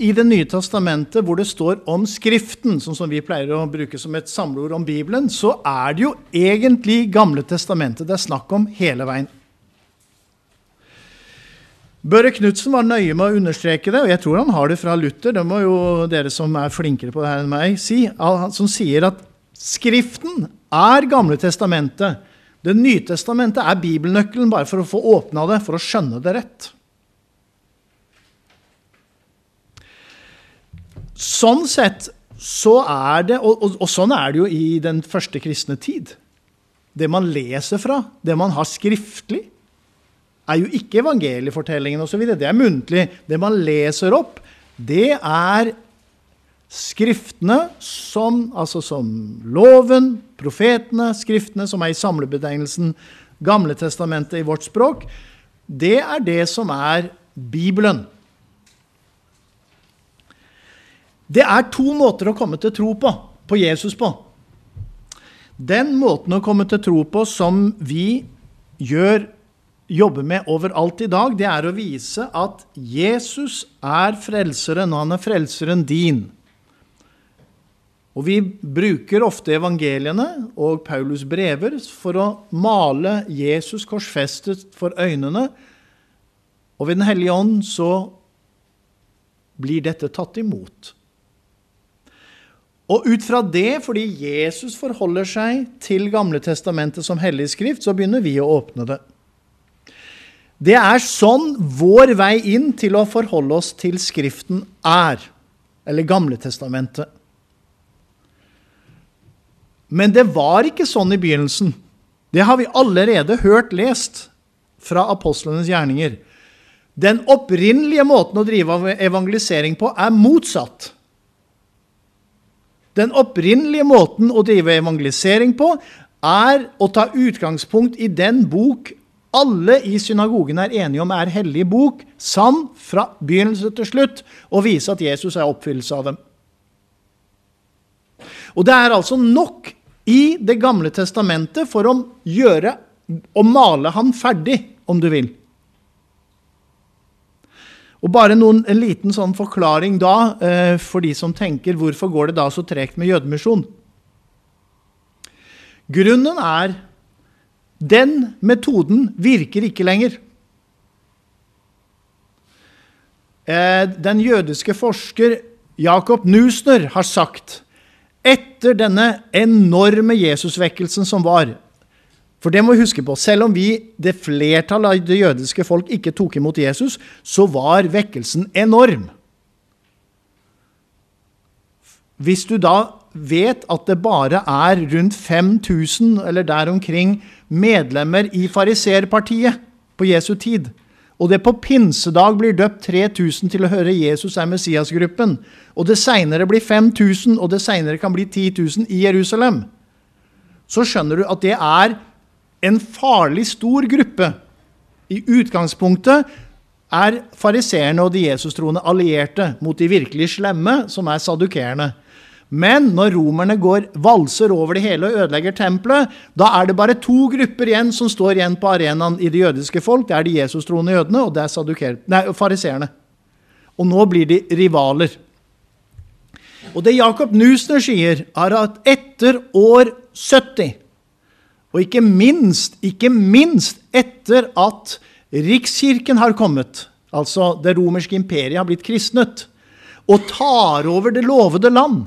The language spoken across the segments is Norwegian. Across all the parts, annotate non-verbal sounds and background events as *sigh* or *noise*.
i Det nye testamentet hvor det står om Skriften, sånn som vi pleier å bruke som et samleord om Bibelen, så er det jo egentlig Gamle testamentet det er snakk om hele veien. Børre Knutsen var nøye med å understreke det, og jeg tror han har det fra Luther. Det må jo dere som er flinkere på det her enn meg, si. Som sier at Skriften er Gamle testamentet. Det nye testamentet er bibelnøkkelen bare for å få åpna det, for å skjønne det rett. Sånn sett så er det, og, og, og sånn er det jo i den første kristne tid. Det man leser fra, det man har skriftlig, er jo ikke evangeliefortellingen osv. Det er muntlig. Det man leser opp, det er skriftene som, altså som loven, profetene, skriftene som er i samlebetegnelsen Gamle testamentet i vårt språk. Det er det som er Bibelen. Det er to måter å komme til tro på, på Jesus på. Den måten å komme til tro på som vi gjør jobber med overalt i dag, det er å vise at Jesus er frelseren, og han er frelseren din. Og Vi bruker ofte evangeliene og Paulus' brever for å male Jesus korsfestet for øynene. Og ved Den hellige ånd så blir dette tatt imot. Og ut fra det, fordi Jesus forholder seg til Gamle testamentet som hellig skrift, så begynner vi å åpne det. Det er sånn vår vei inn til å forholde oss til Skriften er. Eller Gamletestamentet. Men det var ikke sånn i begynnelsen. Det har vi allerede hørt lest fra apostlenes gjerninger. Den opprinnelige måten å drive evangelisering på er motsatt. Den opprinnelige måten å drive evangelisering på er å ta utgangspunkt i den bok alle i synagogen er enige om er hellig bok, sann fra begynnelse til slutt, og vise at Jesus er oppfyllelse av dem. Og det er altså nok i Det gamle testamentet for å gjøre å male han ferdig, om du vil. Og bare noen, En liten sånn forklaring da, eh, for de som tenker hvorfor går det da så tregt med jødemisjon. Grunnen er den metoden virker ikke lenger. Eh, den jødiske forsker Jakob Nusner har sagt etter denne enorme Jesusvekkelsen som var For det må vi huske på, selv om vi, det flertallet av det jødiske folk, ikke tok imot Jesus, så var vekkelsen enorm. Hvis du da vet at det bare er rundt 5000 eller der omkring medlemmer i fariserpartiet på Jesu tid. Og det på pinsedag blir døpt 3000 til å høre Jesus er Messias-gruppen. Og det seinere blir 5000, og det seinere kan bli 10 000 i Jerusalem. Så skjønner du at det er en farlig stor gruppe. I utgangspunktet er fariseerne og de Jesus-troende allierte mot de virkelig slemme, som er sadukerende. Men når romerne går valser over det hele og ødelegger tempelet, da er det bare to grupper igjen som står igjen på arenaen i det jødiske folk. Det er de Jesus-troende jødene, og det er fariseerne. Og nå blir de rivaler. Og det Jakob Nusner sier, er at etter år 70, og ikke minst, ikke minst etter at Rikskirken har kommet, altså det romerske imperiet har blitt kristnet, og tar over det lovede land,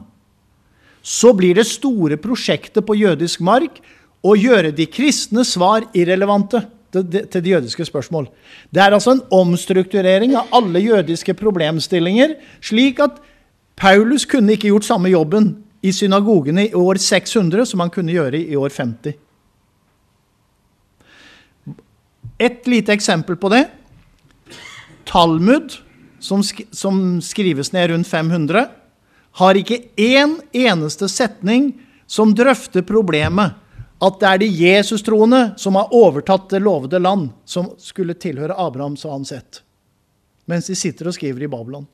så blir det store prosjektet på jødisk mark å gjøre de kristne svar irrelevante til de jødiske spørsmål. Det er altså en omstrukturering av alle jødiske problemstillinger, slik at Paulus kunne ikke gjort samme jobben i synagogene i år 600 som han kunne gjøre i år 50. Et lite eksempel på det. Talmud, som, skrives ned rundt 500, har ikke én eneste setning som drøfter problemet at det er de Jesus-troende som har overtatt det lovede land, som skulle tilhøre Abraham, så han sett, mens de sitter og skriver i Babylon.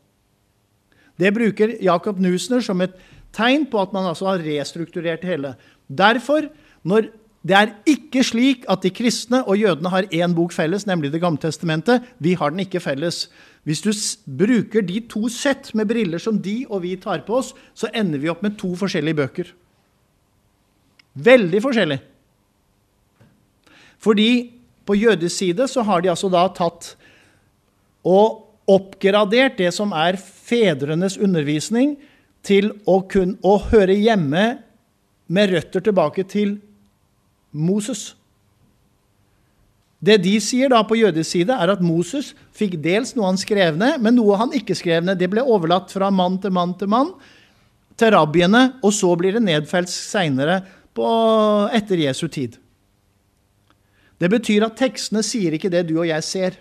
Det bruker Jacob Nusner som et tegn på at man altså har restrukturert hele. Derfor, når Det er ikke slik at de kristne og jødene har én bok felles, nemlig Det gamle testamentet. Vi har den ikke felles. Hvis du bruker de to sett med briller som de og vi tar på oss, så ender vi opp med to forskjellige bøker. Veldig forskjellig. Fordi på jødisk side så har de altså da tatt og oppgradert det som er fedrenes undervisning, til å, kun, å høre hjemme med røtter tilbake til Moses. Det de sier da på jødisk side, er at Moses fikk dels noe han skrev ned, men noe han ikke skrev ned. Det ble overlatt fra mann til mann til mann til rabbiene, og så blir det nedfelt seinere etter Jesu tid. Det betyr at tekstene sier ikke det du og jeg ser.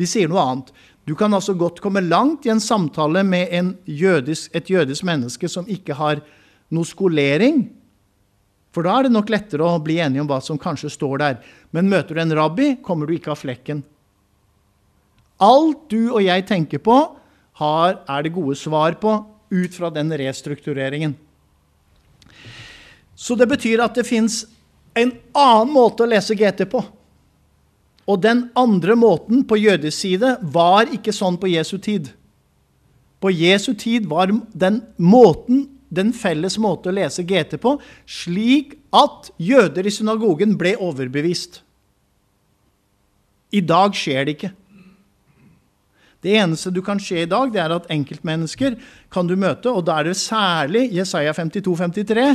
De sier noe annet. Du kan altså godt komme langt i en samtale med en jødisk, et jødisk menneske som ikke har noe skolering, for da er det nok lettere å bli enige om hva som kanskje står der. Men møter du en rabbi, kommer du ikke av flekken. Alt du og jeg tenker på, har, er det gode svar på ut fra den restruktureringen. Så det betyr at det fins en annen måte å lese GT på. Og den andre måten på jødisk side var ikke sånn på Jesu tid. På Jesu tid var den måten den felles måte å lese GT på, slik at jøder i synagogen ble overbevist. I dag skjer det ikke. Det eneste du kan skje i dag, det er at enkeltmennesker kan du møte, og da er det særlig Jesaja 52-53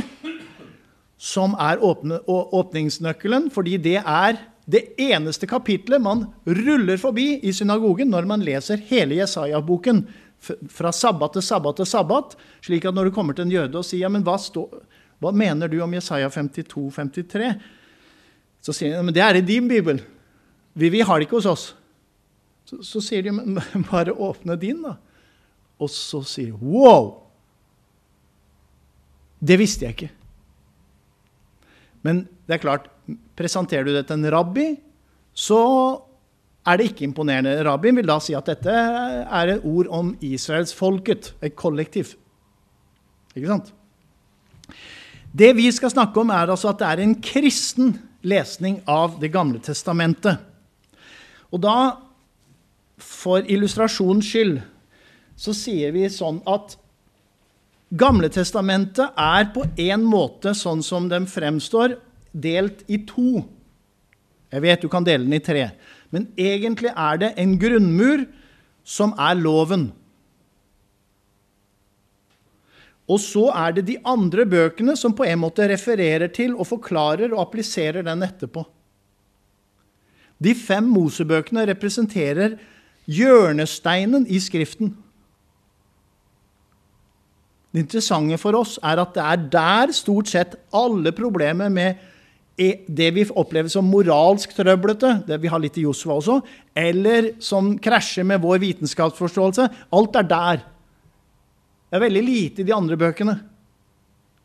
som er åpne, åpningsnøkkelen, fordi det er det eneste kapitlet man ruller forbi i synagogen når man leser hele Jesaja-boken fra sabbat til sabbat til sabbat, slik at når du kommer til en jøde og sier ja, men hva, stå, hva mener du om Jesaja 52, 53, så sier de men det er i din bibel. Vi, vi har det ikke hos oss. Så, så sier de men *laughs* bare åpne din, da. Og så sier de wow! Det visste jeg ikke. Men det er klart, presenterer du det til en rabbi, så er det ikke imponerende. Rabin vil da si at dette er et ord om israelsfolket, et kollektiv. Ikke sant? Det vi skal snakke om, er altså at det er en kristen lesning av Det gamle testamentet. Og da, for illustrasjons skyld, så sier vi sånn at Gamle testamentet er på en måte sånn som den fremstår, delt i to. Jeg vet du kan dele den i tre. Men egentlig er det en grunnmur som er loven. Og så er det de andre bøkene som på en måte refererer til og forklarer og appliserer den etterpå. De fem Mosebøkene representerer hjørnesteinen i Skriften. Det interessante for oss er at det er der stort sett alle problemer med det vi opplever som moralsk trøblete, det vi har litt i Josva også, eller som krasjer med vår vitenskapsforståelse, alt er der. Det er veldig lite i de andre bøkene.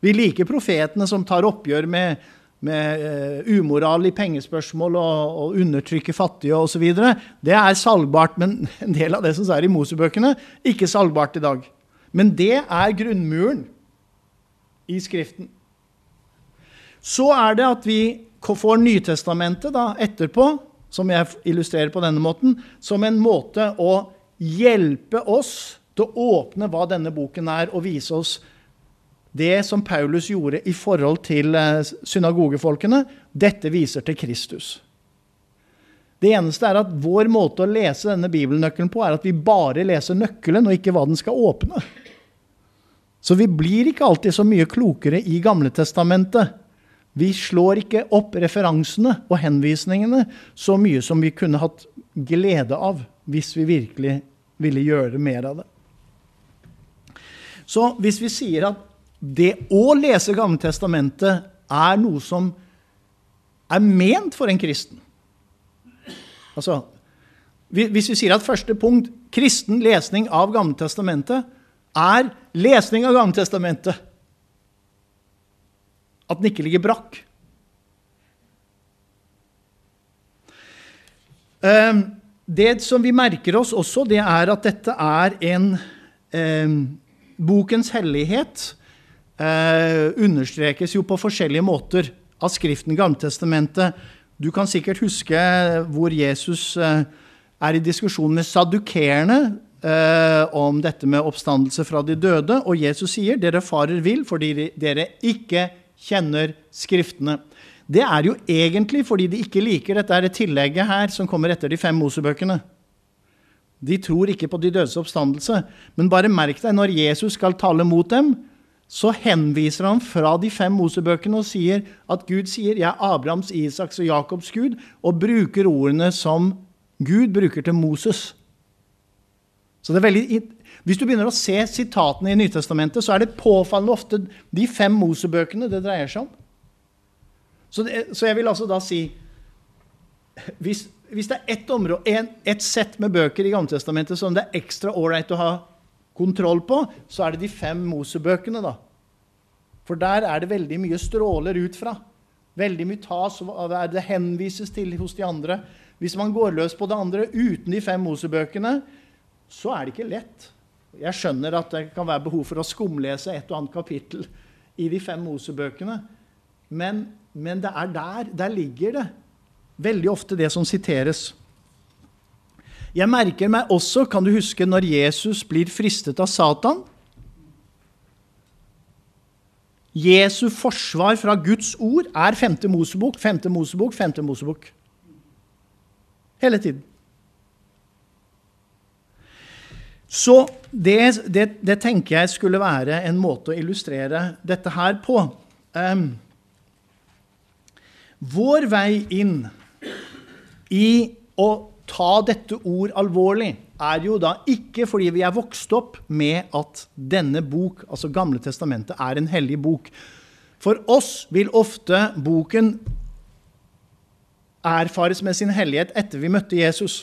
Vi liker profetene som tar oppgjør med, med uh, umoral i pengespørsmål og, og undertrykker fattige osv. Det er salgbart, men *laughs* en del av det som er i Mosebøkene, ikke salgbart i dag. Men det er grunnmuren i Skriften. Så er det at vi får Nytestamentet da, etterpå, som jeg illustrerer på denne måten, som en måte å hjelpe oss til å åpne hva denne boken er, og vise oss det som Paulus gjorde i forhold til eh, synagogefolkene. Dette viser til Kristus. Det eneste er at vår måte å lese denne bibelnøkkelen på, er at vi bare leser nøkkelen, og ikke hva den skal åpne. Så vi blir ikke alltid så mye klokere i Gamletestamentet vi slår ikke opp referansene og henvisningene så mye som vi kunne hatt glede av hvis vi virkelig ville gjøre mer av det. Så hvis vi sier at det å lese Gammeltestamentet er noe som er ment for en kristen Altså, Hvis vi sier at første punkt, kristen lesning av Gammeltestamentet, er lesning av Gammeltestamentet at den ikke ligger brakk. Ehm, det som vi merker oss også, det er at dette er en eh, Bokens hellighet eh, understrekes jo på forskjellige måter. av Skriften, Gammeltestamentet. Du kan sikkert huske hvor Jesus eh, er i diskusjon med sadukerene eh, om dette med oppstandelse fra de døde, og Jesus sier dere farer vill fordi dere ikke kjenner Skriftene. Det er jo egentlig fordi de ikke liker dette tillegget her som kommer etter de fem Mosebøkene. De tror ikke på de dødes oppstandelse. Men bare merk deg, når Jesus skal tale mot dem, så henviser han fra de fem Mosebøkene og sier at Gud sier 'Jeg er Abrahams, Isaks og Jakobs Gud', og bruker ordene som Gud bruker til Moses. Så det er veldig, Hvis du begynner å se sitatene i Nytestamentet, så er det påfallende ofte de fem Mosebøkene det dreier seg om. Så, det, så jeg vil altså da si hvis, hvis det er ett et sett med bøker i Gammeltestamentet som det er ekstra ålreit å ha kontroll på, så er det de fem Mosebøkene. da. For der er det veldig mye stråler ut fra. Veldig mye tas, det henvises til hos de andre. Hvis man går løs på det andre uten de fem Mosebøkene, så er det ikke lett. Jeg skjønner at det kan være behov for å skumlese et og annet kapittel i de fem Mosebøkene, men, men det er der. Der ligger det veldig ofte det som siteres. Jeg merker meg også, kan du huske, når Jesus blir fristet av Satan? Jesu forsvar fra Guds ord er femte Mosebok, femte Mosebok, femte Mosebok. Hele tiden. Så det, det, det, tenker jeg skulle være en måte å illustrere dette her på. Um, vår vei inn i å ta dette ord alvorlig, er jo da ikke fordi vi er vokst opp med at denne bok, altså Gamle testamentet, er en hellig bok. For oss vil ofte boken erfares med sin hellighet etter vi møtte Jesus.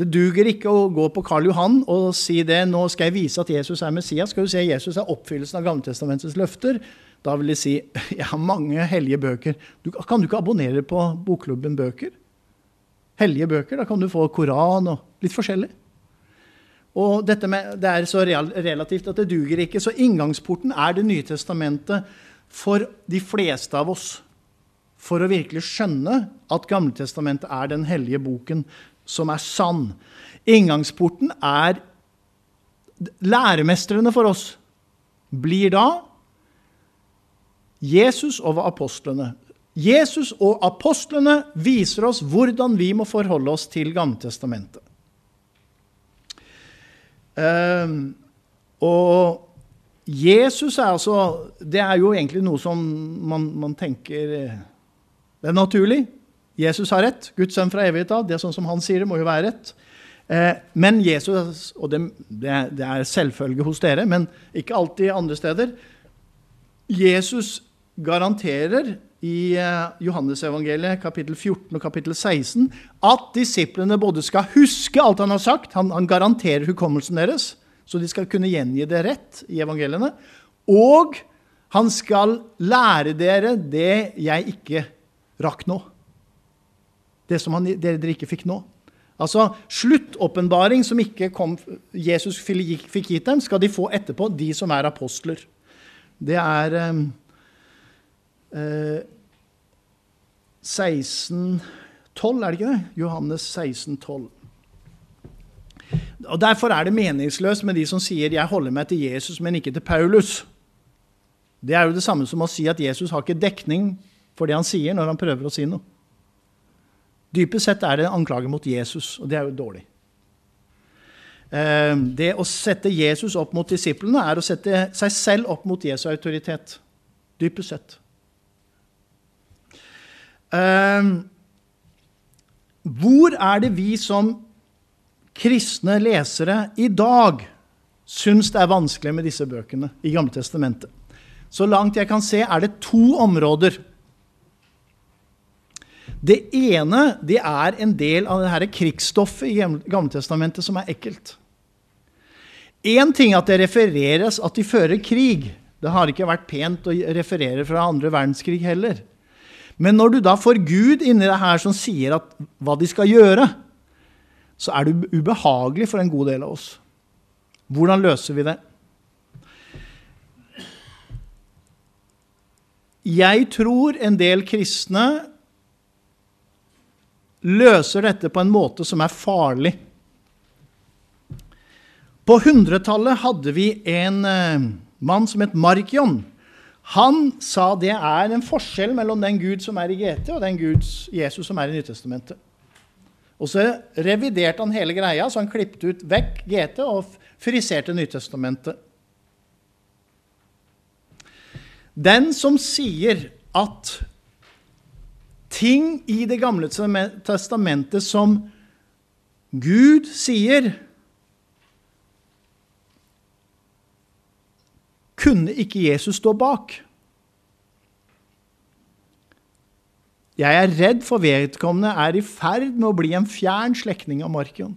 Det duger ikke å gå på Karl Johan og si det. Nå skal jeg vise at Jesus er Messias. Skal du se Jesus er oppfyllelsen av Gammeltestamentets løfter. Da vil de si *laughs* jeg har mange hellige bøker. Du, kan du ikke abonnere på Bokklubben Bøker? Hellige bøker. Da kan du få Koran og litt forskjellig. Og dette med, Det er så relativt at det duger ikke. Så inngangsporten er Det nye testamentet for de fleste av oss. For å virkelig skjønne at Gamletestamentet er den hellige boken som er sann. Inngangsporten er Læremestrene for oss blir da Jesus og apostlene. Jesus og apostlene viser oss hvordan vi må forholde oss til Gammeltestamentet. Uh, og Jesus er altså Det er jo egentlig noe som man, man tenker eh, er naturlig. Jesus har rett. Guds sønn fra evighet av. Det er sånn som han sier det, må jo være rett. Eh, men Jesus, og det, det er selvfølge hos dere, men ikke alltid andre steder Jesus garanterer i eh, Johannesevangeliet kapittel 14 og kapittel 16 at disiplene både skal huske alt han har sagt, han, han, garanterer hukommelsen deres, så de skal kunne gjengi det rett i evangeliene, og han skal lære dere det jeg ikke rakk nå. Det som han, dere, dere ikke fikk nå. Altså Sluttåpenbaring som ikke kom, Jesus fikk gitt dem, skal de få etterpå, de som er apostler. Det er eh, 16, 12, er det ikke det? Johannes 1612. Og Derfor er det meningsløst med de som sier 'jeg holder meg til Jesus, men ikke til Paulus'. Det er jo det samme som å si at Jesus har ikke dekning for det han sier, når han prøver å si noe. Dypest sett er det en anklage mot Jesus, og det er jo dårlig. Eh, det å sette Jesus opp mot disiplene er å sette seg selv opp mot Jesu autoritet. Dypest sett. Ehm, hvor er det vi som kristne lesere i dag syns det er vanskelig med disse bøkene i Gamle Testamentet? Så langt jeg kan se, er det to områder. Det ene det er en del av det her krigsstoffet i Gamletestamentet som er ekkelt. Én ting at det refereres at de fører krig. Det har ikke vært pent å referere fra andre verdenskrig heller. Men når du da får Gud inni det her som sier at, hva de skal gjøre, så er det ubehagelig for en god del av oss. Hvordan løser vi det? jeg tror en del kristne løser dette på en måte som er farlig. På 100-tallet hadde vi en uh, mann som het Markion. Han sa det er en forskjell mellom den Gud som er i GT, og den Gud Jesus som er i Nytestamentet. Og så reviderte han hele greia, så han klippet ut vekk GT og friserte Nytestamentet. Den som sier at ting i Det gamle testamentet som Gud sier kunne ikke Jesus stå bak. Jeg er redd for vedkommende er i ferd med å bli en fjern slektning av Markion.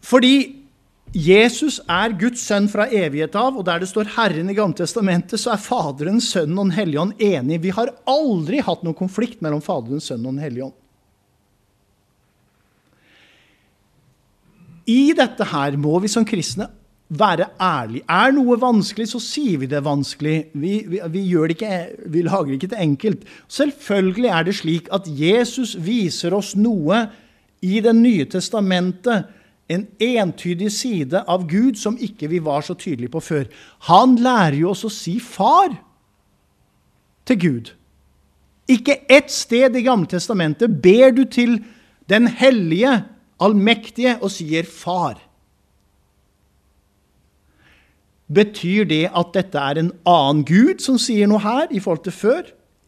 Fordi Jesus er Guds sønn fra evighet av, og der det står Herren i Gammeltestamentet, så er Faderen, Sønnen og Den hellige ånd enige. Vi har aldri hatt noen konflikt mellom Faderen, Sønnen og Den hellige ånd. I dette her må vi som kristne være ærlige. Er noe vanskelig, så sier vi det vanskelig. Vi, vi, vi, det ikke, vi lager ikke det enkelt. Selvfølgelig er det slik at Jesus viser oss noe i Det nye testamentet, en entydig side av Gud som ikke vi var så tydelige på før. Han lærer jo oss å si 'far' til Gud. Ikke ett sted i Gamle testamentet ber du til den hellige allmektige og sier 'far'. Betyr det at dette er en annen gud som sier noe her, i forhold til før?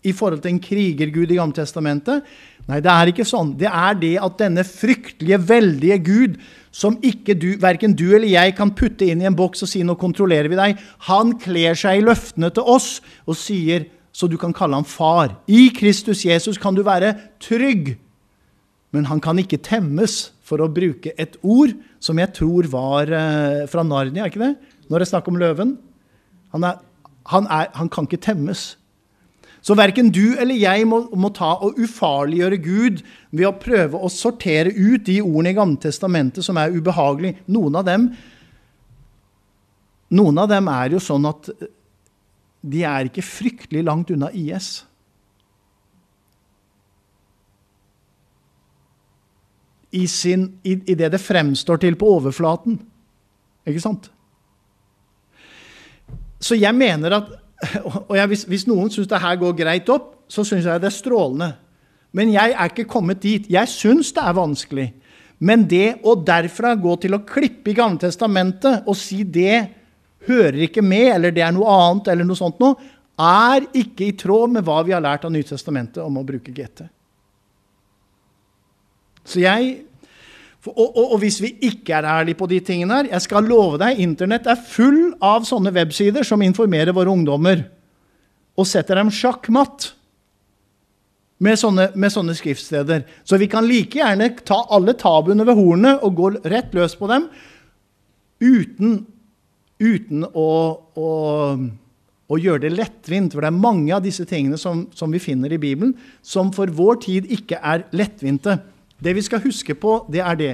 I forhold til en krigergud i Gamle Testamentet? Nei, det er ikke sånn. Det er det at denne fryktelige, veldige Gud, som ikke du, verken du eller jeg kan putte inn i en boks og si 'nå kontrollerer vi deg', han kler seg i løftene til oss og sier så du kan kalle ham far. I Kristus Jesus kan du være trygg, men han kan ikke temmes for å bruke et ord som jeg tror var uh, fra Narnia, ikke det? Når det er snakk om løven. Han, er, han, er, han, kan ikke temmes. Så verken du eller jeg må, må, ta og ufarliggjøre Gud ved å prøve å sortere ut de ordene i Gamle Testamentet som er ubehagelige. Noen av dem noen av dem er jo sånn at de er ikke fryktelig langt unna IS. i, sin, i, i det det fremstår til på overflaten. Ikke sant? Så jeg mener at *laughs* og jeg, hvis, hvis, noen syns det her går greit opp, så syns jeg det er strålende. Men jeg er ikke kommet dit. Jeg syns det er vanskelig. Men det å derfra gå til å klippe i Gamle Testamentet og si det hører ikke med, eller det er noe annet, eller noe sånt noe, er ikke i tråd med hva vi har lært av Nytestamentet om å bruke GT. Så jeg og, og, og, hvis vi ikke er ærlige på de tingene her Jeg skal love deg, Internett er full av sånne websider som informerer våre ungdommer og setter dem sjakkmatt med sånne, med sånne skriftsteder. Så vi kan like gjerne ta alle tabuene ved hornet og gå rett løs på dem uten, uten å, å, å, gjøre det lettvint. For det er mange av disse tingene som, som vi finner i Bibelen, som for vår tid ikke er lettvinte. Det vi skal huske på, det er det.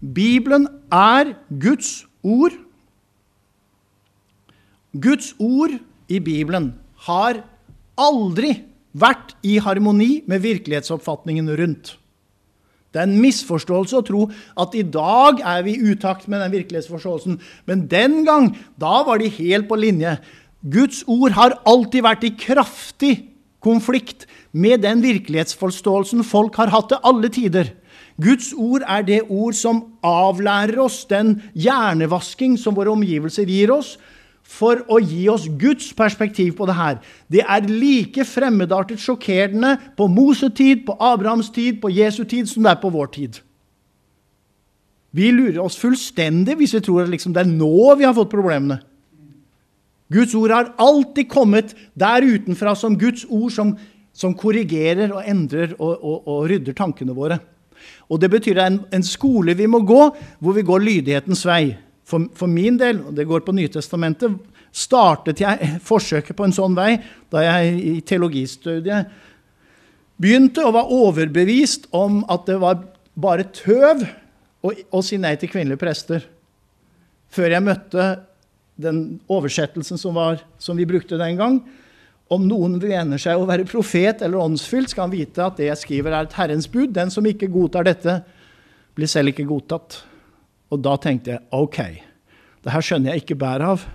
Bibelen er Guds ord. Guds ord i Bibelen har aldri vært i harmoni med virkelighetsoppfatningen rundt. Det er en misforståelse å tro at i dag er vi i utakt med den virkelighetsforståelsen. Men den gang, da var de helt på linje. Guds ord har alltid vært i kraftig konflikt med den virkelighetsforståelsen folk har hatt til alle tider. Guds ord er det ord som avlærer oss den hjernevasking som våre omgivelser gir oss, for å gi oss Guds perspektiv på det her. Det er like fremmedartet sjokkerende på Mosetid, på Abrahams tid, på Jesu tid, som det er på vår tid. Vi lurer oss fullstendig hvis vi tror at liksom det er nå vi har fått problemene. Guds ord har alltid kommet der utenfra som Guds ord som, som korrigerer og endrer og, og, og rydder tankene våre. Og det betyr en, en skole vi må gå, hvor vi går lydighetens vei. For, for min del, og det går på Nytestamentet, startet jeg *laughs* forsøket på en sånn vei da jeg i teologistudiet begynte og var overbevist om at det var bare tøv å, å si nei til kvinnelige prester. Før jeg møtte den oversettelsen som, var, som vi brukte den gang. Om noen mener seg å være profet eller åndsfylt, skal han vite at det jeg skriver, er et Herrens bud. Den som ikke godtar dette, blir selv ikke godtatt. Og da tenkte jeg OK, det her skjønner jeg ikke bæret av.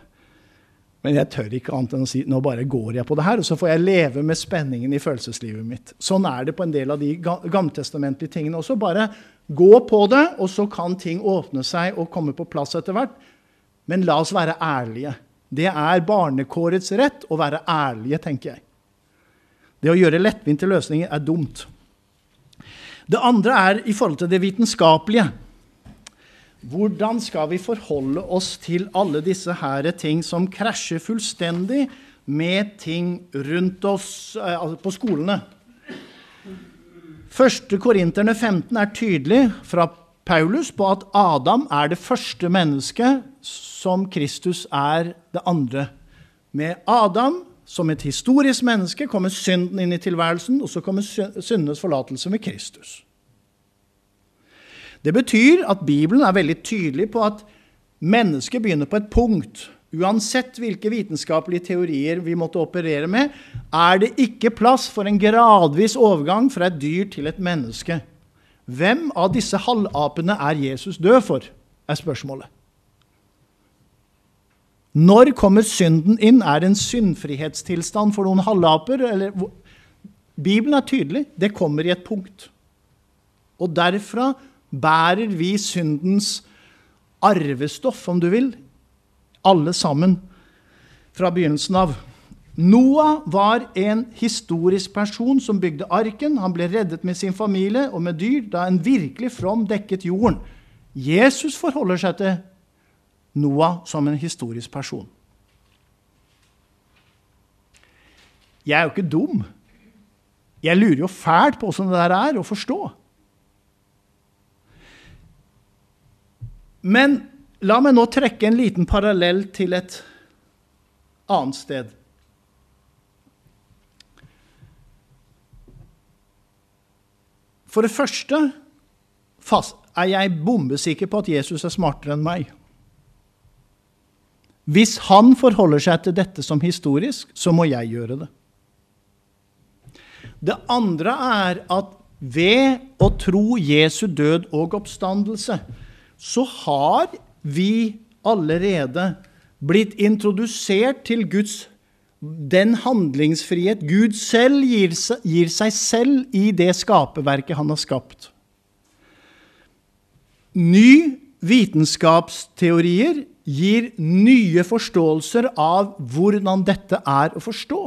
Men jeg tør ikke annet enn å si nå bare går jeg på det her, og så får jeg leve med spenningen i følelseslivet mitt. Sånn er det på en del av de gammeltestamentlige tingene også. Bare gå på det, og så kan ting åpne seg og komme på plass etter hvert. Men la oss være ærlige. Det er barnekårets rett å være ærlige, tenker jeg. Det å gjøre lettvinte løsninger er dumt. Det andre er i forhold til det vitenskapelige. Hvordan skal vi forholde oss til alle disse her ting som krasjer fullstendig med ting rundt oss eh, altså på skolene? Første Korinterne 15 er tydelig fra Paulus på at Adam er det første mennesket som Kristus er det andre. Med Adam som et historisk menneske kommer synden inn i tilværelsen, og så kommer syndenes forlatelse med Kristus. Det betyr at Bibelen er veldig tydelig på at mennesket begynner på et punkt. Uansett hvilke vitenskapelige teorier vi måtte operere med, er det ikke plass for en gradvis overgang fra et dyr til et menneske. Hvem av disse halvapene er Jesus død for, er spørsmålet. Når kommer synden inn? Er det en syndfrihetstilstand for noen halvaper? Eller? Bibelen er tydelig. Det kommer i et punkt. Og derfra bærer vi syndens arvestoff, om du vil, alle sammen fra begynnelsen av. Noah var en historisk person som bygde arken. Han ble reddet med sin familie og med dyr da en virkelig from dekket jorden. Jesus forholder seg til Noah som en historisk person. Jeg er jo ikke dum. Jeg lurer jo fælt på åssen det der er å forstå. Men la meg nå trekke en liten parallell til et annet sted. For det første er jeg bombesikker på at Jesus er smartere enn meg. Hvis han forholder seg til dette som historisk, så må jeg gjøre det. Det andre er at ved å tro Jesu død og oppstandelse så har vi allerede blitt introdusert til Guds den handlingsfrihet Gud selv gir, gir seg selv i det skaperverket han har skapt. Ny vitenskapsteorier gir nye forståelser av hvordan dette er å forstå.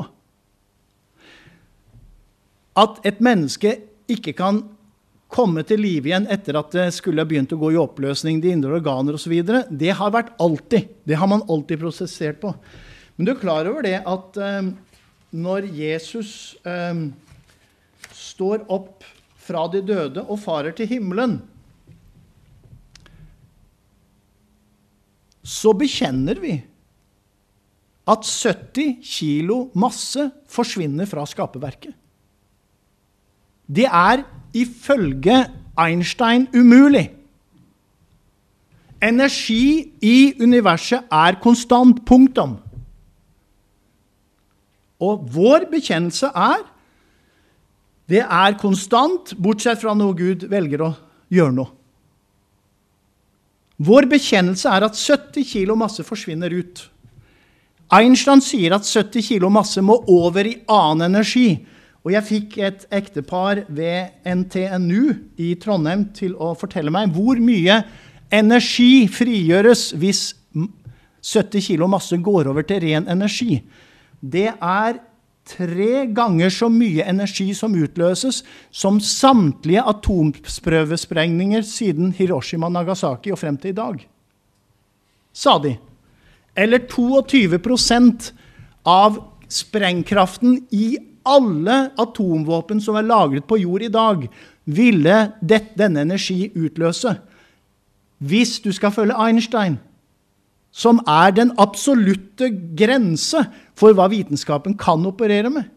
At et menneske ikke kan komme til live igjen etter at det skulle ha begynt å gå i oppløsning, de indre organer osv., det har vært alltid. Det har man alltid prosessert på. Men du er klar over det at um, når Jesus um, står opp fra de døde og farer til himmelen, så bekjenner vi at 70 kilo masse forsvinner fra skaperverket. Det er ifølge Einstein umulig. Energi i universet er konstant. Punktum. Og vår bekjennelse er det er konstant, bortsett fra når Gud velger å gjøre noe. Vår bekjennelse er at 70 kilo masse forsvinner ut. Einstein sier at 70 kilo masse må over i annen energi. Og jeg fikk et ektepar ved NTNU i Trondheim til å fortelle meg hvor mye energi frigjøres hvis 70 kg masse går over til ren energi. Det er tre ganger så mye energi som utløses som samtlige atomprøvesprengninger siden Hiroshima Nagasaki og frem til i dag. Sa de. Eller 22% av sprengkraften i alle atomvåpen som er lagret på jord i dag, ville det, denne energi utløse. Hvis du skal følge Einstein, som er den absolutte grense for hva vitenskapen kan operere med.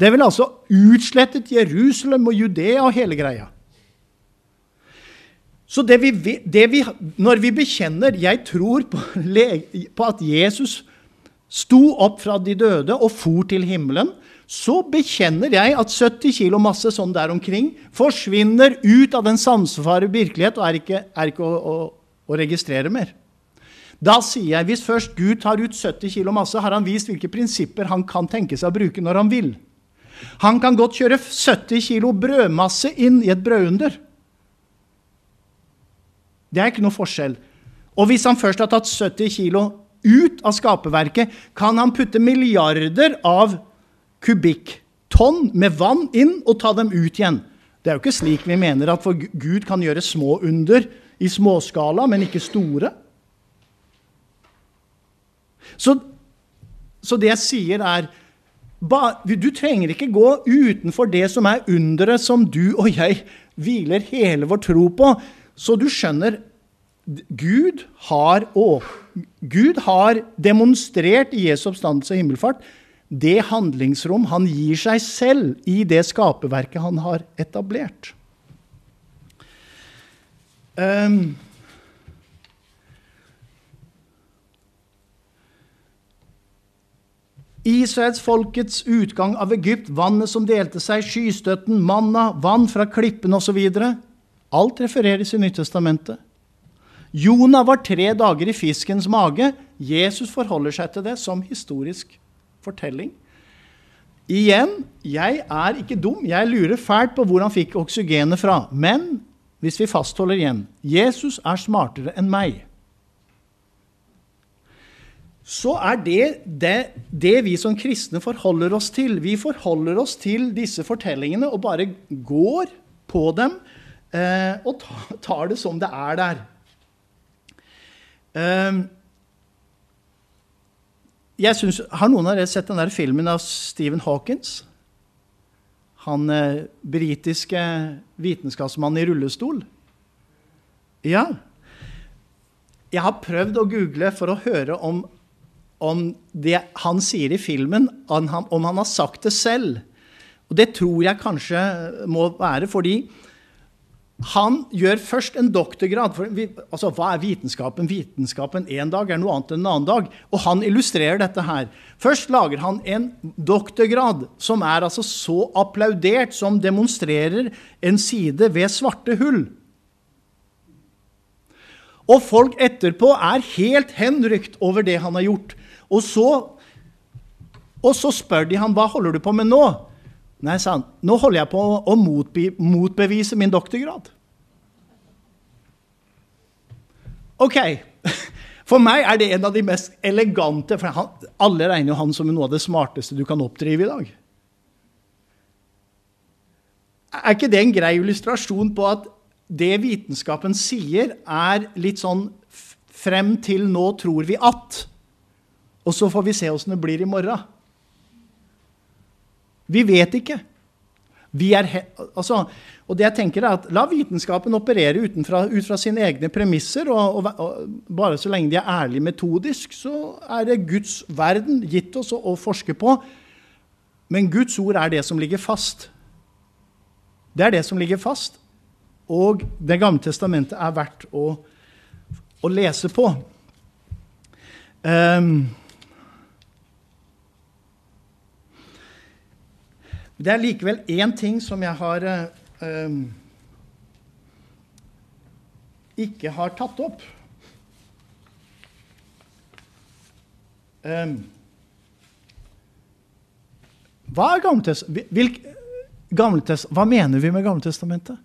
Det vil altså utslettet Jerusalem og Judea og hele greia. Så det vi, det vi, når vi bekjenner 'jeg tror på, *laughs* på at Jesus sto opp fra de døde og for til himmelen', så bekjenner jeg at 70 kilo masse sånn der omkring forsvinner ut av den sansefare virkelighet og er ikke, er ikke å, å, å, registrere mer. Da sier jeg hvis først Gud tar ut 70 kilo masse, har han vist hvilke prinsipper han kan tenke seg å bruke når han vil. Han kan godt kjøre 70 kilo brødmasse inn i et brødunder. Det er ikke noe forskjell. Og hvis han først har tatt 70 kilo ut av skaperverket, kan han putte milliarder av kubikktonn med vann inn og ta dem ut igjen. Det er jo ikke slik vi mener at Gud kan gjøre små under i småskala, men ikke store. Så, så det jeg sier, er Du trenger ikke gå utenfor det som er underet som du og jeg hviler hele vår tro på. Så du skjønner Gud har, å, Gud har demonstrert i Jesu oppstandelse og himmelfart det handlingsrom han gir seg selv i det skaperverket han har etablert. Um, Israels folkets utgang av Egypt, vannet som delte seg, skystøtten, manna, vann fra klippen osv. Alt refereres i Nyttestamentet. Jonah var tre dager i fiskens mage. Jesus forholder seg til det som historisk fortelling. Igjen, jeg er ikke dum. Jeg lurer fælt på hvor han fikk oksygenet fra. Men hvis vi fastholder igjen Jesus er smartere enn meg så er det, det, det vi som kristne forholder oss til. Vi forholder oss til disse fortellingene og bare går på dem eh, og tar det som det er der. Eh, jeg synes, Har noen av dere sett den der filmen av Stephen Hawkins? Han eh, britiske vitenskapsmannen i rullestol? Ja. Jeg har prøvd å google for å høre om om det han sier i filmen, om han, har sagt det selv. Og det tror jeg kanskje må være fordi han gjør først en doktorgrad. For, altså, hva er vitenskapen? Vitenskapen en dag er noe annet enn en annen dag. Og han illustrerer dette her. Først lager han en doktorgrad som er altså så applaudert, som demonstrerer en side ved svarte hull. Og folk etterpå er helt henrykt over det han har gjort. Og så, og så spør de han hva holder du på med nå. Nei, sa han, nå holder jeg på å motbe motbevise min doktorgrad. Ok. *laughs* For meg er det en av de mest elegante for han, Alle regner jo han som noe av det smarteste du kan oppdrive i dag. Er ikke det en grei illustrasjon på at det vitenskapen sier, er litt sånn frem til nå tror vi at? Og så får vi se åssen det blir i morgen. Vi vet ikke. Vi er, altså, og det jeg tenker er at La vitenskapen operere utenfra, ut fra sine egne premisser. Og, og, og, bare så lenge de er ærlige metodisk, så er det Guds verden gitt oss å, å forske på. Men Guds ord er det som ligger fast. Det er det som ligger fast. Og Det gamle testamentet er verdt å, å lese på. Um, Det er likevel én ting som jeg har eh, ikke har tatt opp. Eh, hva er Gamletest, Hva mener vi med Gamletestamentet?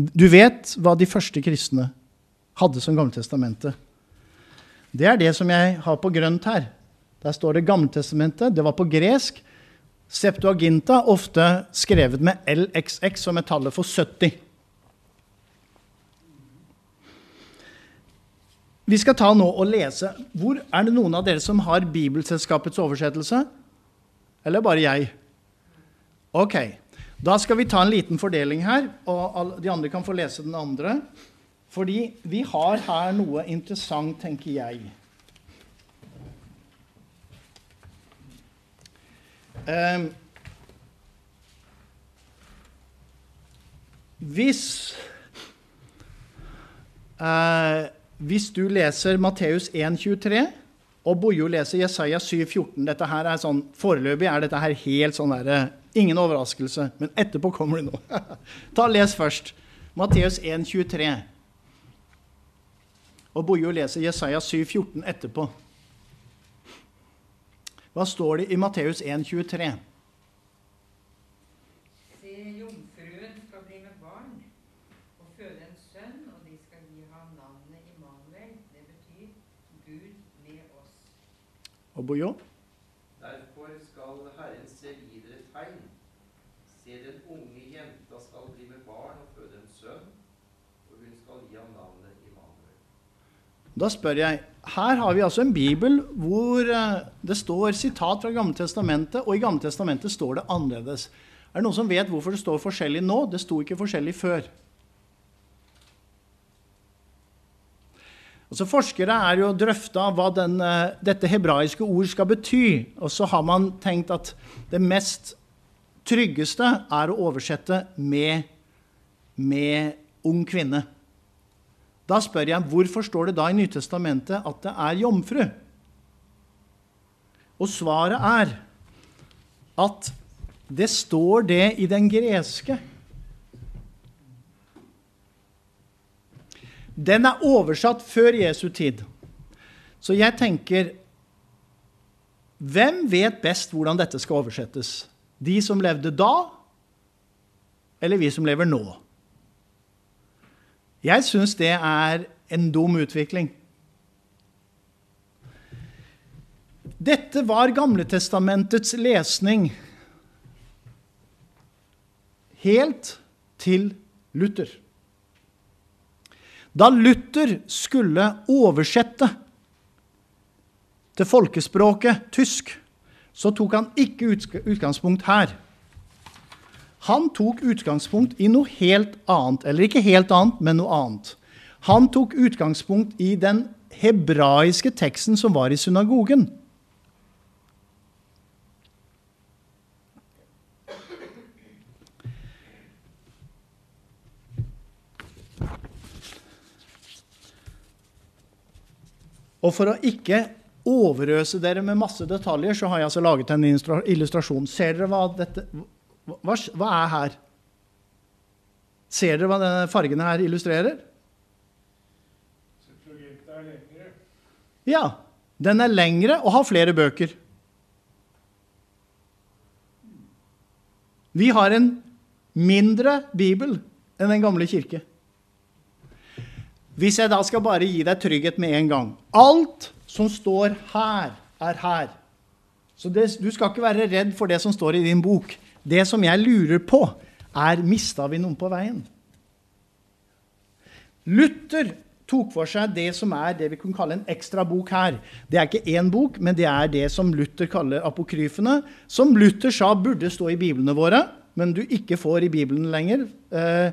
Du vet hva de første kristne hadde som Gamletestamentet. Det er det som jeg har på grønt her. Der står det Gamletestamentet. Det var på gresk. Septuaginta ofte skrevet med LXX, som er tallet for 70. Vi skal ta nå og lese. Hvor Er det noen av dere som har Bibelselskapets oversettelse? Eller bare jeg? Ok. Da skal vi ta en liten fordeling her, og de andre kan få lese den andre. Fordi vi har her noe interessant, tenker jeg. Eh, hvis eh, hvis du leser Matteus 1,23 og Bojo leser Jesaja 7,14 Dette her er sånn, Foreløpig er dette her helt sånn derre Ingen overraskelse, men etterpå kommer det noe. *laughs* Ta Les først. Matteus 1,23. Og Bojo leser Jesaja 7,14 etterpå. Hva står det i Matteus 1,23? Se, jomfruen skal bli med barn og føde en sønn, og de skal gi ham navnet Immanuel. Det betyr Gud med oss. Og Bojo? Derfor skal Herren se videre tegn. Se, den unge jenta skal bli med barn og føde en sønn, og hun skal gi ham navnet Immanuel. Da spør jeg Her har vi altså en bibel hvor eh, det står sitat fra Gamle Testamentet, og i Gamle Testamentet står det annerledes. Er det noen som vet hvorfor det står forskjellig nå? Det sto ikke forskjellig før. Altså Forskere er jo drøfta hva den, eh, dette hebraiske ord skal bety. Og så har man tenkt at det mest tryggeste er å oversette med, med ung kvinne. Da spør jeg hvorfor står det da i Nytestamentet at det er jomfru? Og svaret er at det står det i den greske. Den er oversatt før Jesu tid. Så jeg tenker Hvem vet best hvordan dette skal oversettes? De som levde da, eller vi som lever nå? Jeg syns det er en dum utvikling. Dette var Gamletestamentets lesning helt til Luther. Da Luther skulle oversette til folkespråket tysk, så tok han ikke utgangspunkt her. Han tok utgangspunkt i noe helt annet. Eller ikke helt annet, men noe annet. Han tok utgangspunkt i den hebraiske teksten som var i synagogen. Og for å ikke overøse dere med masse detaljer, så har jeg altså laget en illustrasjon. Ser dere hva dette hva, hva er her? Ser dere hva denne fargene her illustrerer? Ja. Den er lengre og har flere bøker. Vi har en mindre bibel enn Den gamle kirke. Hvis jeg da skal bare gi deg trygghet med en gang Alt som står her, er her. Så det, du skal ikke være redd for det som står i din bok. Det som jeg lurer på, er mista vi noen på veien? Luther tok for seg det som er det vi kunne kalle en ekstra bok her. Det er ikke én bok, men det er det som Luther kaller apokryfene. Som Luther sa burde stå i biblene våre, men du ikke får i Bibelen lenger. Eh,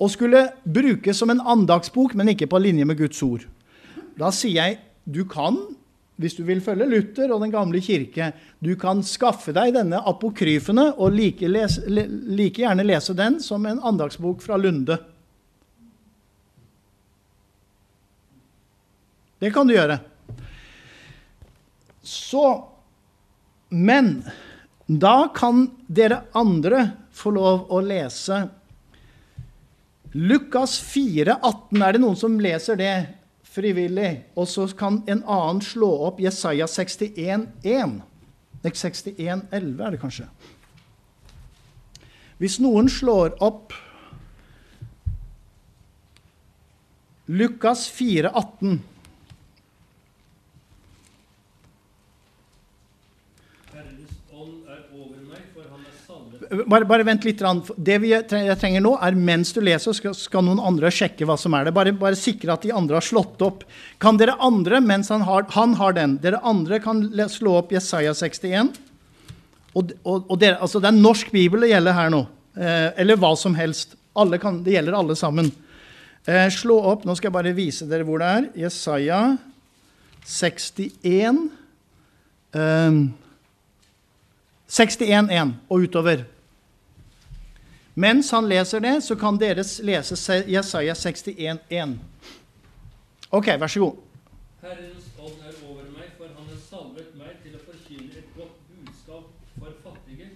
og skulle brukes som en andagsbok, men ikke på linje med Guds ord. Da sier jeg du kan hvis du vil følge Luther og Den gamle kirke, du kan skaffe deg denne apokryfene og like, lese, like gjerne lese den som en andagsbok fra Lunde. Det kan du gjøre. Så Men da kan dere andre få lov å lese Lukas 4, 18. Er det noen som leser det? Frivillig. Og så kan en annen slå opp Jesaja 61,1. 61,11 er det kanskje. Hvis noen slår opp Lukas 4,18 bare, bare, vent litt. Det vi trenger nå, er mens du leser, skal, skal noen andre sjekke hva som er det. Bare, bare, sikre at de andre har slått opp. Kan dere andre, mens han har, han har den, dere andre kan slå opp Jesaja 61? Og, og, og dere, altså det er norsk bibel det gjelder her nå. Eh, eller hva som helst. Kan, det gjelder alle sammen. Eh, slå opp, Nå skal jeg bare vise dere hvor det er. Jesaja 61. Eh, 61.1 og utover. Mens han leser det, så kan dere lese Jesaja 61,1. Ok, vær så god. Herrens ånd er over meg, for han har salvet meg til å forkynne et godt budskap for fattige.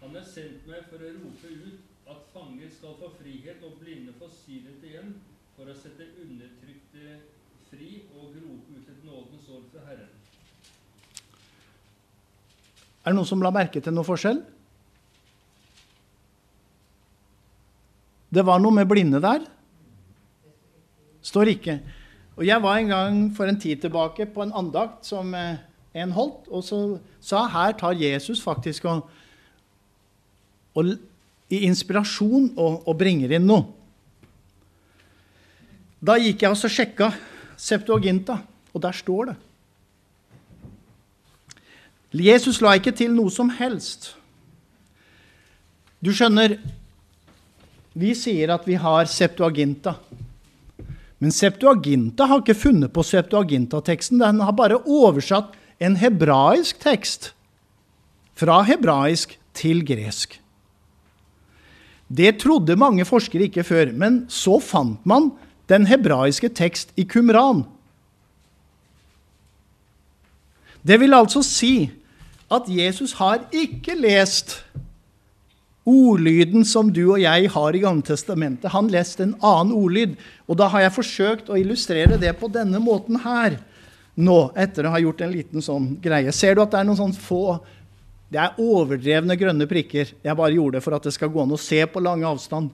Han har sendt meg for å rope ut at fanger skal få frihet og blinde få synet igjen, for å sette undertrykte fri og rope ut et nådens år fra Herren. Er det noen som la merke til noe forskjell? Det var noe med blinde der. Står ikke. Og Jeg var en gang for en tid tilbake på en andakt som eh, en holdt, og så sa her tar Jesus faktisk og, og i inspirasjon og, og bringer inn noe. Da gikk jeg og sjekka Septuaginta, og der står det. Jesus la ikke til noe som helst. Du skjønner, vi sier at vi har Septuaginta. Men Septuaginta har ikke funnet på Septuaginta-teksten. Den har bare oversatt en hebraisk tekst fra hebraisk til gresk. Det trodde mange forskere ikke før, men så fant man den hebraiske tekst i Kumran. Det vil altså si at Jesus har ikke lest ordlyden som du og jeg har i Gamle Testamentet. Han leste en annen ordlyd. Og da har jeg forsøkt å illustrere det på denne måten her nå, etter å ha gjort en liten sånn greie. Ser du at det er noen sånn få Det er overdrevne grønne prikker. Jeg bare gjorde det for at det skal gå an å se på lang avstand.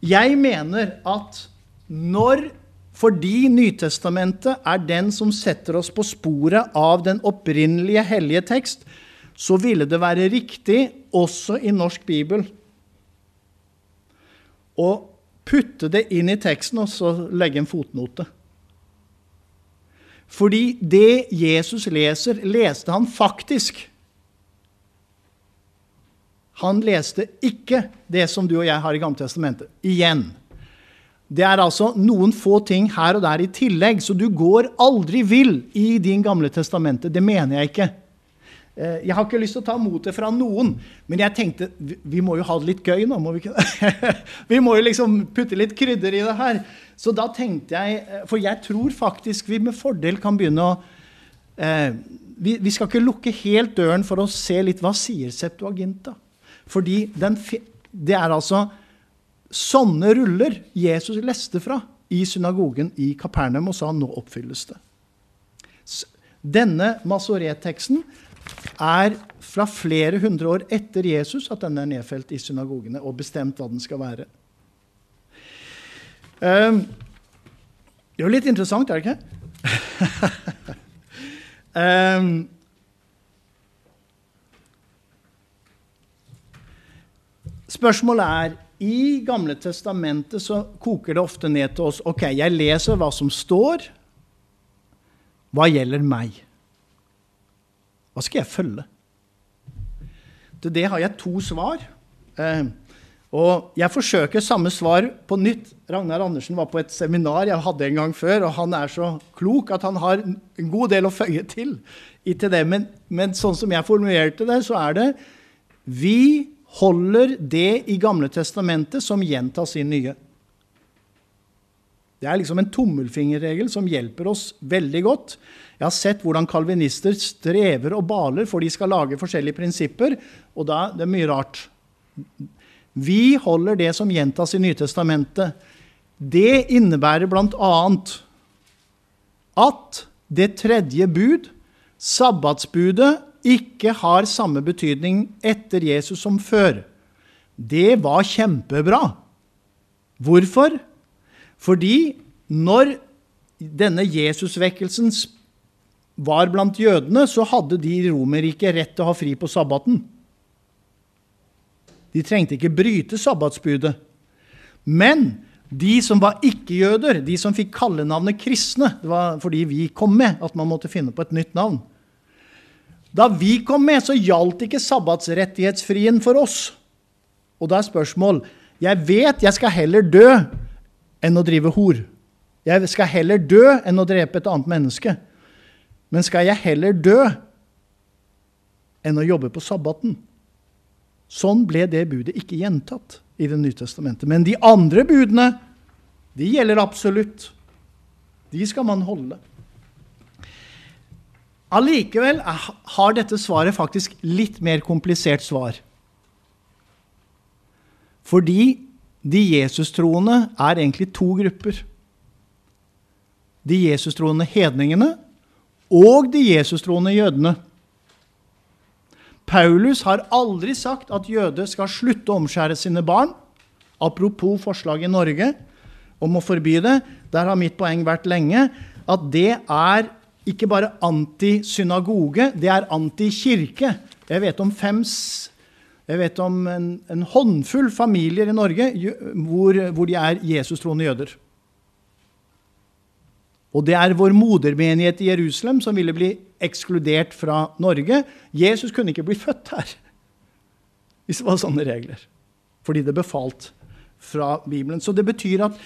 Jeg mener at når fordi Nytestamentet er den som setter oss på sporet av den opprinnelige hellige tekst, så ville det være riktig, også i norsk bibel, Og putte det inn i teksten og så legge en fotnote. Fordi det Jesus leser, leste han faktisk. Han leste ikke det som du og jeg har i Gamle testamentet. Igjen. Det er altså noen få ting her og der i tillegg, så du går aldri vill i din Gamle testamente. Det mener jeg ikke. Eh, jeg har ikke lyst til å ta motet fra noen, men jeg tenkte vi må jo ha det litt gøy nå. må Vi ikke *laughs* Vi må jo liksom putte litt krydder i det her. Så da tenkte jeg eh, For jeg tror faktisk vi med fordel kan begynne å eh, vi, vi, skal ikke lukke helt døren for å se litt hva sier Septuaginta. Fordi den, det er altså sånne ruller Jesus leste fra i synagogen i Kapernaum og sa nå oppfylles det. Denne masoret-teksten er fra flere hundre år etter Jesus at den er nedfelt i synagogene og bestemt hva den skal være. Um, det er jo litt interessant, er det ikke? um, *laughs* Spørsmålet er I Gamle testamentet så koker det ofte ned til oss ok, jeg leser hva som står. Hva gjelder meg? Hva skal jeg følge? Til det har jeg to svar. Eh, og jeg forsøker samme svar på nytt. Ragnar Andersen var på et seminar jeg hadde en gang før, og han er så klok at han har en god del å føye til. til det. Men, men sånn som jeg formulerte det, så er det Vi holder det i Gamle testamentet som gjentas i Nye. Det er liksom en tommelfingerregel som hjelper oss veldig godt. Jeg har sett hvordan kalvinister strever og baler, for de skal lage forskjellige prinsipper. Og da det er mye rart. Vi holder det som gjentas i Nytestamentet. Det innebærer bl.a. at det tredje bud, sabbatsbudet, ikke har samme betydning etter Jesus som før. Det var kjempebra. Hvorfor? Fordi når denne Jesusvekkelsen var blant jødene, så hadde de i Romerriket rett til å ha fri på sabbaten. De trengte ikke bryte sabbatsbudet. Men de som var ikke-jøder, de som fikk kallenavnet kristne Det var fordi vi kom med at man måtte finne på et nytt navn. Da vi kom med, så gjaldt ikke sabbatsrettighetsfrien for oss. Og da er spørsmål Jeg vet jeg skal heller dø enn å drive hor. Jeg skal heller dø enn å drepe et annet menneske. Men skal jeg heller dø enn å jobbe på sabbaten? Sånn ble det budet ikke gjentatt i Det nye testamentet. Men de andre budene, de gjelder absolutt. De skal man holde. Allikevel har dette svaret faktisk litt mer komplisert svar. Fordi de Jesus-troende er egentlig to grupper. De Jesus-troende hedningene og de Jesus-troende jødene. Paulus har aldri sagt at jøder skal slutte å omskjære sine barn. Apropos forslaget i Norge om å forby det. Der har mitt poeng vært lenge at det er ikke bare antisynagoge, det er antikirke. Jeg vet om fem jeg vet om en, en håndfull familier i Norge hvor, hvor de er Jesus-troende jøder. Og det er vår modermenighet i Jerusalem som ville bli ekskludert fra Norge. Jesus kunne ikke bli født her *laughs* hvis det var sånne regler. Fordi det er befalt fra Bibelen. Så det betyr at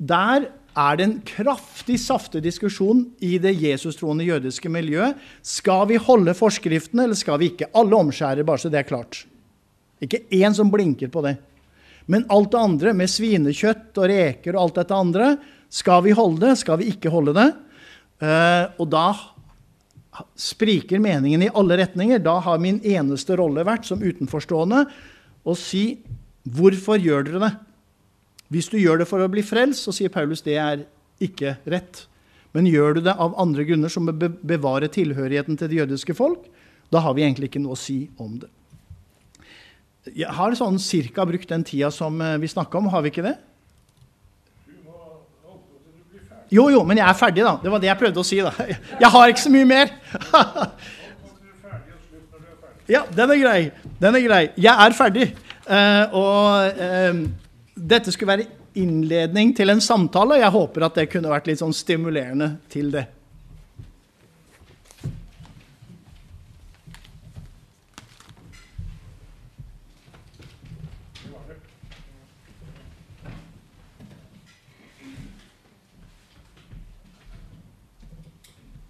der er det en kraftig saftig diskusjon i det Jesus-troende jødiske miljøet. Skal vi holde forskriftene, eller skal vi ikke? Alle omskjærer, bare så det er klart. Ikke én som blinker på det. Men alt det andre, med svinekjøtt og reker og alt dette andre, skal vi holde det, skal vi ikke holde det? Eh, og da spriker meningen i alle retninger. Da har min eneste rolle vært som utenforstående å si hvorfor gjør dere det? Hvis du gjør det for å bli frelst, så sier Paulus det er ikke rett. Men gjør du det av andre grunner, som å bevare tilhørigheten til det jødiske folk, da har vi egentlig ikke noe å si om det. Jeg har sånn cirka brukt den tida som eh, vi snakka om, har vi ikke det? Jo, jo, men jeg er ferdig, da. Det var det jeg prøvde å si. da. *laughs* Jeg har ikke så mye mer. *laughs* Ja, den er grei. Den er grei. Jeg er ferdig. Eh, og eh, dette skulle være innledning til en samtale. Jeg håper at det kunne vært litt sånn stimulerende til det.